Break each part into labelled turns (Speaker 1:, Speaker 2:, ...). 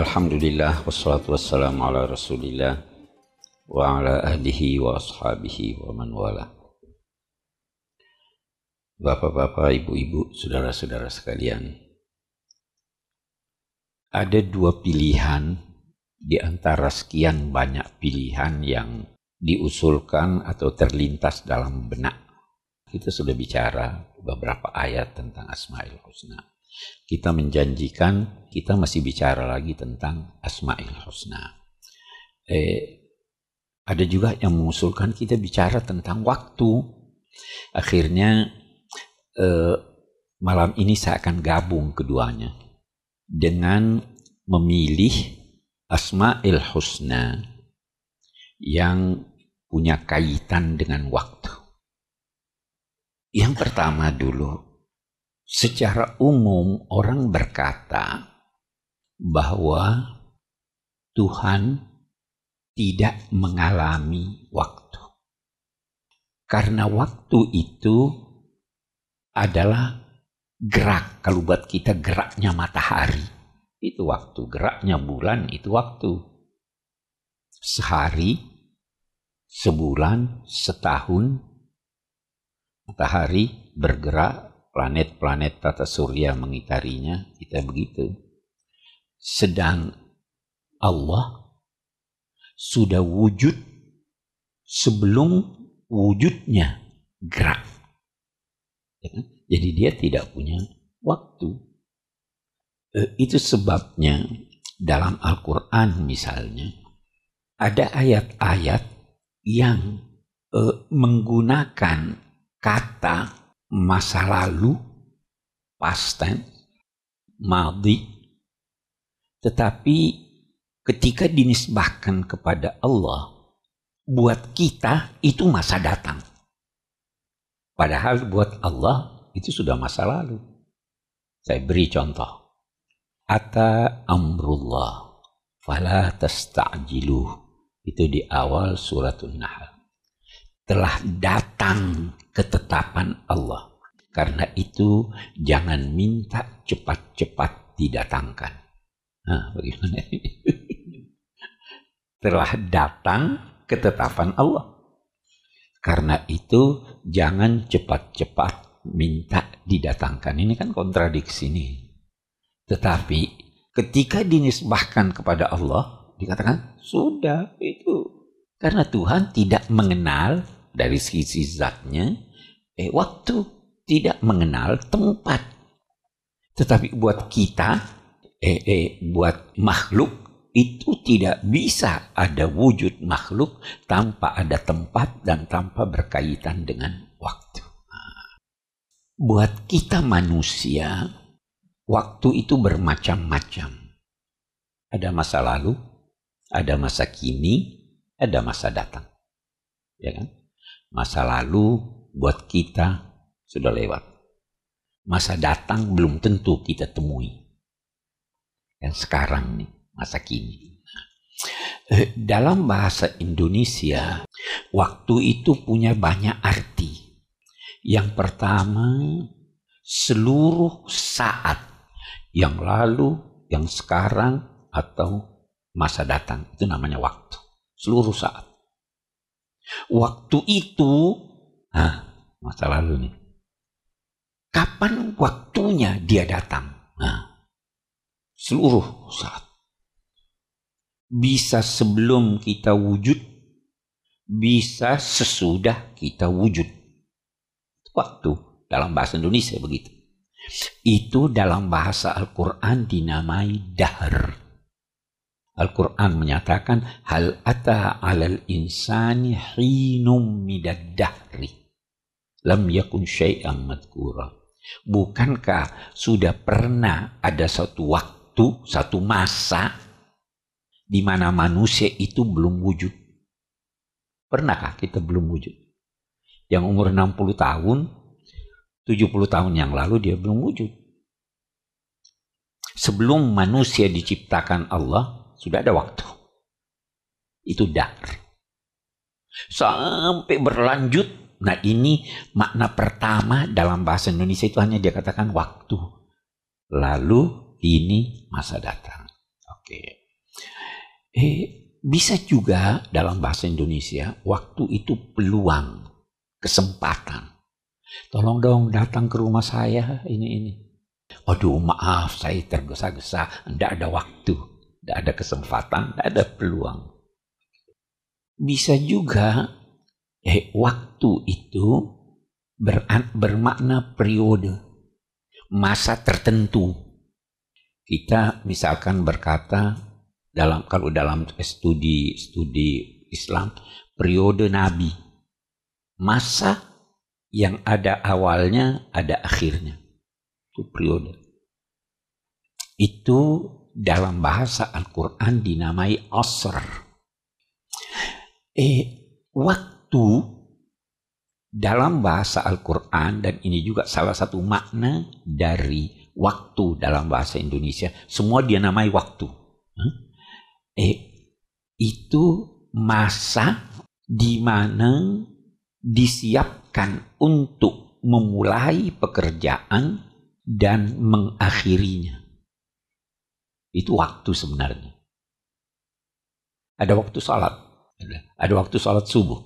Speaker 1: Alhamdulillah wassalatu wassalamu ala rasulillah wa ala ahlihi wa ashabihi wa man wala. Bapak-bapak, ibu-ibu, saudara-saudara sekalian. Ada dua pilihan di antara sekian banyak pilihan yang diusulkan atau terlintas dalam benak. Kita sudah bicara beberapa ayat tentang Asma'il Husna kita menjanjikan kita masih bicara lagi tentang Asma'il Husna. Eh, ada juga yang mengusulkan kita bicara tentang waktu. Akhirnya eh, malam ini saya akan gabung keduanya dengan memilih Asma'il Husna yang punya kaitan dengan waktu. Yang pertama dulu, Secara umum orang berkata bahwa Tuhan tidak mengalami waktu. Karena waktu itu adalah gerak. Kalau buat kita geraknya matahari, itu waktu. Geraknya bulan, itu waktu. Sehari, sebulan, setahun, matahari bergerak planet-planet tata surya mengitarinya, kita begitu. Sedang Allah sudah wujud sebelum wujudnya gerak. Ya kan? Jadi dia tidak punya waktu. E, itu sebabnya dalam Al-Quran misalnya, ada ayat-ayat yang e, menggunakan kata masa lalu, past tense, tetapi ketika dinisbahkan kepada Allah, buat kita itu masa datang. Padahal buat Allah itu sudah masa lalu. Saya beri contoh. Ata amrullah fala tasta'jiluh. Itu di awal suratul Nahl telah datang ketetapan Allah. Karena itu jangan minta cepat-cepat didatangkan. Nah, bagaimana? telah datang ketetapan Allah. Karena itu jangan cepat-cepat minta didatangkan. Ini kan kontradiksi nih. Tetapi ketika dinisbahkan kepada Allah, dikatakan sudah itu. Karena Tuhan tidak mengenal dari sisi zatnya, eh waktu tidak mengenal tempat. Tetapi buat kita, eh, eh buat makhluk itu tidak bisa ada wujud makhluk tanpa ada tempat dan tanpa berkaitan dengan waktu. Buat kita manusia, waktu itu bermacam-macam. Ada masa lalu, ada masa kini, ada masa datang. Ya kan? Masa lalu buat kita sudah lewat. Masa datang belum tentu kita temui. Dan sekarang nih, masa kini. Eh, dalam bahasa Indonesia, waktu itu punya banyak arti. Yang pertama, seluruh saat yang lalu, yang sekarang, atau masa datang. Itu namanya waktu. Seluruh saat. Waktu itu, nah, masa lalu nih. Kapan waktunya dia datang? Nah, seluruh saat. Bisa sebelum kita wujud, bisa sesudah kita wujud. Waktu dalam bahasa Indonesia begitu. Itu dalam bahasa Al-Quran dinamai dahar. Al-Quran menyatakan hal ata alal insani hinum midad dahri lam yakun syai'an madkura. Bukankah sudah pernah ada satu waktu, satu masa di mana manusia itu belum wujud? Pernahkah kita belum wujud? Yang umur 60 tahun, 70 tahun yang lalu dia belum wujud. Sebelum manusia diciptakan Allah, sudah ada waktu. Itu dar. Sampai berlanjut. Nah ini makna pertama dalam bahasa Indonesia itu hanya dia katakan waktu. Lalu ini masa datang. Oke. Eh, bisa juga dalam bahasa Indonesia, waktu itu peluang, kesempatan. Tolong dong datang ke rumah saya ini ini. Aduh maaf saya tergesa-gesa, tidak ada waktu, tidak ada kesempatan, tidak ada peluang. Bisa juga eh, waktu itu ber, bermakna periode, masa tertentu. Kita misalkan berkata dalam kalau dalam studi studi Islam periode Nabi, masa yang ada awalnya ada akhirnya itu periode. Itu dalam bahasa Al-Quran dinamai asr. Eh, waktu dalam bahasa Al-Quran dan ini juga salah satu makna dari waktu dalam bahasa Indonesia. Semua dia namai waktu. Eh, itu masa di mana disiapkan untuk memulai pekerjaan dan mengakhirinya. Itu waktu sebenarnya. Ada waktu salat, ada waktu salat subuh.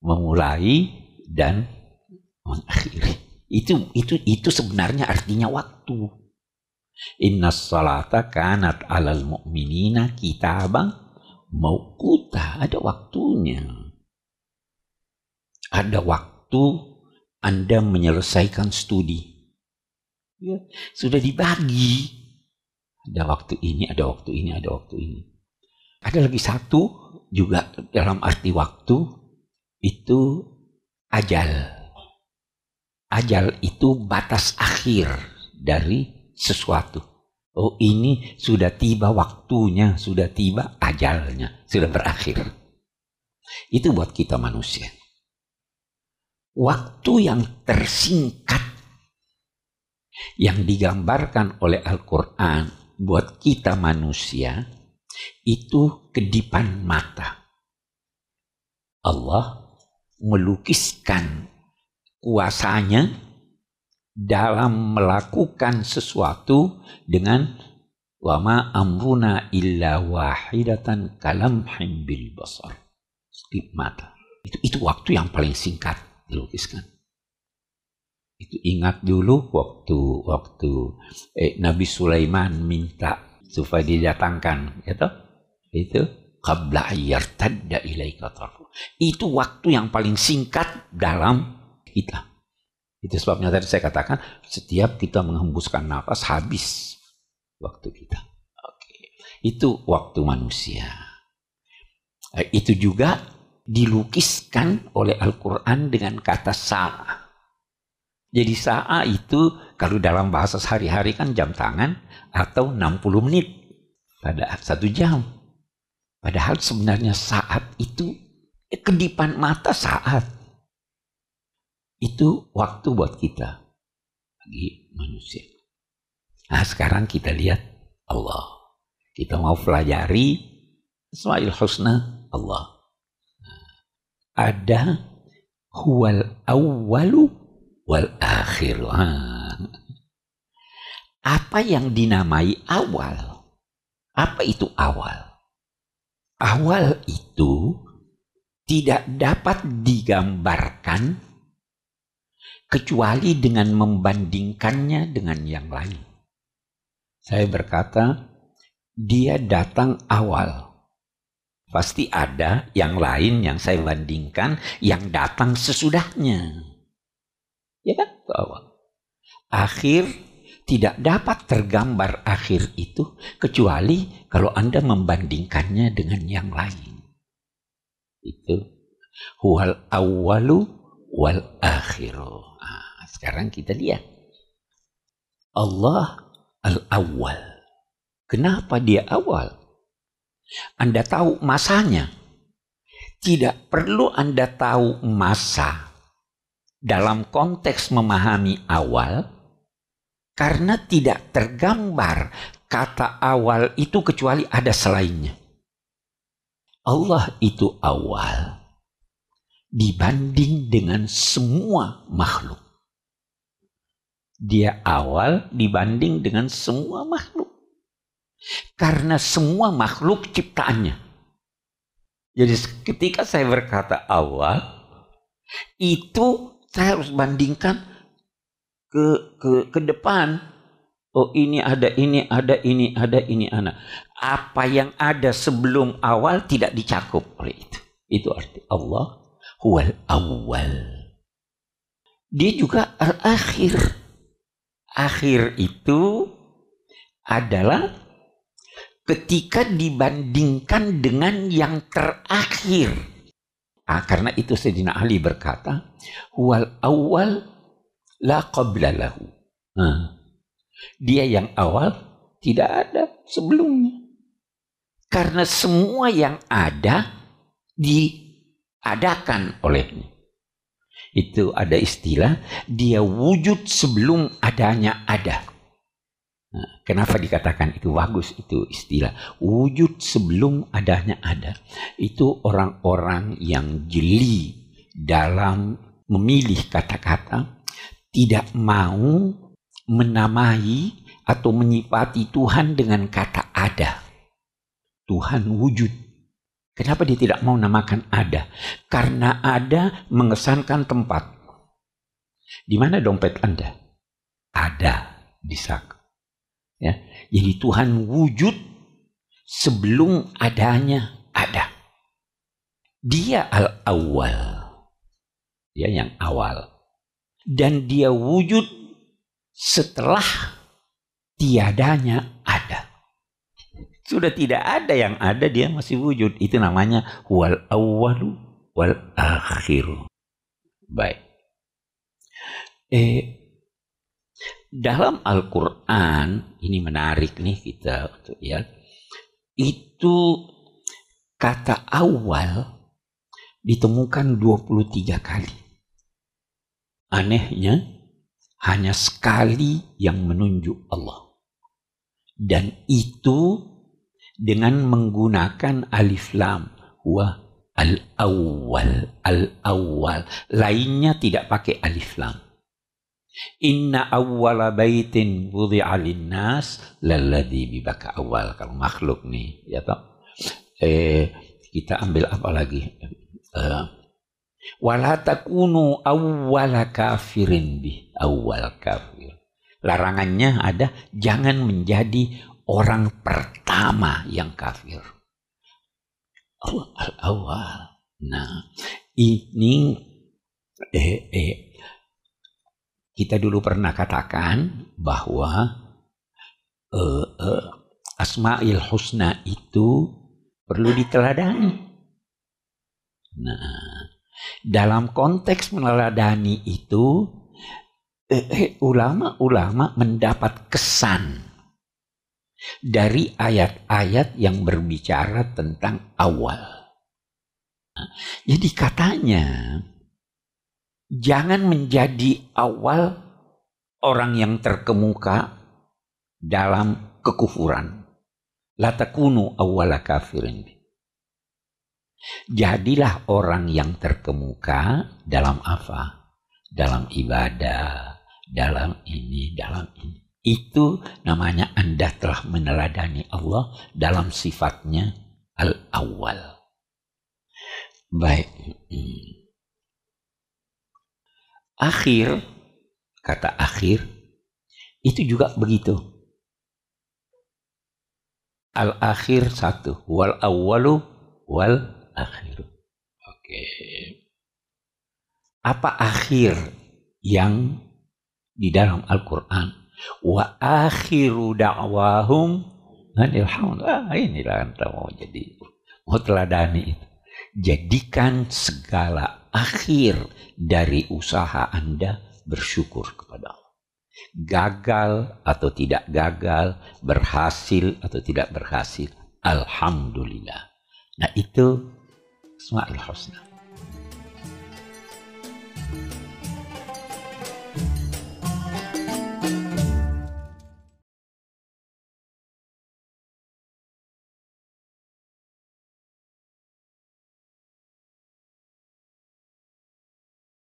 Speaker 1: Memulai dan mengakhiri. Itu itu itu sebenarnya artinya waktu. Inna salata kanat alal mu'minina kitabang mauquta. Ada waktunya. Ada waktu Anda menyelesaikan studi Ya, sudah dibagi. Ada waktu ini, ada waktu ini, ada waktu ini. Ada lagi satu juga dalam arti waktu itu ajal. Ajal itu batas akhir dari sesuatu. Oh ini sudah tiba waktunya, sudah tiba ajalnya, sudah berakhir. Itu buat kita manusia. Waktu yang tersingkat yang digambarkan oleh Al-Quran buat kita manusia itu kedipan mata. Allah melukiskan kuasanya dalam melakukan sesuatu dengan wama amruna illa wahidatan kalamhim bil basar. Skip mata. Itu, itu waktu yang paling singkat dilukiskan. Itu ingat dulu waktu waktu eh, Nabi Sulaiman minta supaya didatangkan, gitu. Itu qabla yartadda ilaika Itu waktu yang paling singkat dalam kita. Itu sebabnya tadi saya katakan setiap kita menghembuskan nafas habis waktu kita. Oke. Itu waktu manusia. Eh, itu juga dilukiskan oleh Al-Quran dengan kata sama. Jadi saat itu kalau dalam bahasa sehari-hari kan jam tangan atau 60 menit pada satu jam. Padahal sebenarnya saat itu eh, kedipan mata saat. Itu waktu buat kita bagi manusia. Nah sekarang kita lihat Allah. Kita mau pelajari Ismail Husna Allah. Nah, ada huwal awwalu wal akhir. Apa yang dinamai awal? Apa itu awal? Awal itu tidak dapat digambarkan kecuali dengan membandingkannya dengan yang lain. Saya berkata, dia datang awal. Pasti ada yang lain yang saya bandingkan yang datang sesudahnya. Ya kan? Bahwa akhir tidak dapat tergambar akhir itu kecuali kalau Anda membandingkannya dengan yang lain. Itu huwal awalu wal akhiru. Nah, sekarang kita lihat. Allah al-awwal. Kenapa dia awal? Anda tahu masanya. Tidak perlu Anda tahu masa dalam konteks memahami awal karena tidak tergambar kata awal itu kecuali ada selainnya. Allah itu awal dibanding dengan semua makhluk. Dia awal dibanding dengan semua makhluk. Karena semua makhluk ciptaannya. Jadi ketika saya berkata awal, itu saya harus bandingkan ke ke ke depan. Oh ini ada ini ada ini ada ini anak. Apa yang ada sebelum awal tidak dicakup oleh itu. Itu arti Allah huwal awal. Dia juga al-akhir. Akhir itu adalah ketika dibandingkan dengan yang terakhir. Ah, karena itu Sayyidina Ali berkata, wal awal la qabla lahu. Nah, dia yang awal tidak ada sebelumnya. Karena semua yang ada diadakan olehnya. Itu ada istilah, dia wujud sebelum adanya ada. Nah, kenapa dikatakan itu bagus itu istilah? Wujud sebelum adanya ada itu orang-orang yang jeli dalam memilih kata-kata tidak mau menamai atau menyifati Tuhan dengan kata ada. Tuhan wujud. Kenapa dia tidak mau namakan ada? Karena ada mengesankan tempat. Di mana dompet Anda? Ada di sak Ya. Jadi Tuhan wujud sebelum adanya ada. Dia al-awwal. Dia yang awal. Dan dia wujud setelah tiadanya ada. Sudah tidak ada yang ada dia masih wujud. Itu namanya wal awwalu wal akhiru. Baik. Eh, dalam Al-Quran, ini menarik nih kita untuk ya, itu kata awal ditemukan 23 kali. Anehnya, hanya sekali yang menunjuk Allah. Dan itu dengan menggunakan alif lam. Wah, al-awwal, al-awwal. Lainnya tidak pakai alif lam. Inna awwala baitin wudi'a linnas lalladhi bibaka awal. Kalau makhluk nih, ya toh. Eh, kita ambil apa lagi? Eh, wala takunu awwala kafirin bi awal kafir. Larangannya ada jangan menjadi orang pertama yang kafir. Awal awal. Nah, ini eh, eh, kita dulu pernah katakan bahwa uh, uh, Asma'il Husna itu perlu diteladani. Nah, dalam konteks meneladani itu ulama-ulama mendapat kesan dari ayat-ayat yang berbicara tentang awal. Nah, jadi katanya jangan menjadi awal orang yang terkemuka dalam kekufuran. La takunu awwala kafirin. Jadilah orang yang terkemuka dalam apa? Dalam ibadah, dalam ini, dalam ini. Itu namanya Anda telah meneladani Allah dalam sifatnya al-awwal. Baik. Akhir, kata akhir, itu juga begitu. Al-akhir satu, wal awalu wal akhir. Oke. Apa akhir yang di dalam Al-Quran? Wa akhiru da'wahum alhamdulillah. Ah, inilah anda mau jadi mau teladani itu. Jadikan segala akhir dari usaha Anda bersyukur kepada Allah. Gagal atau tidak gagal, berhasil atau tidak berhasil, Alhamdulillah. Nah itu Ismail Husna.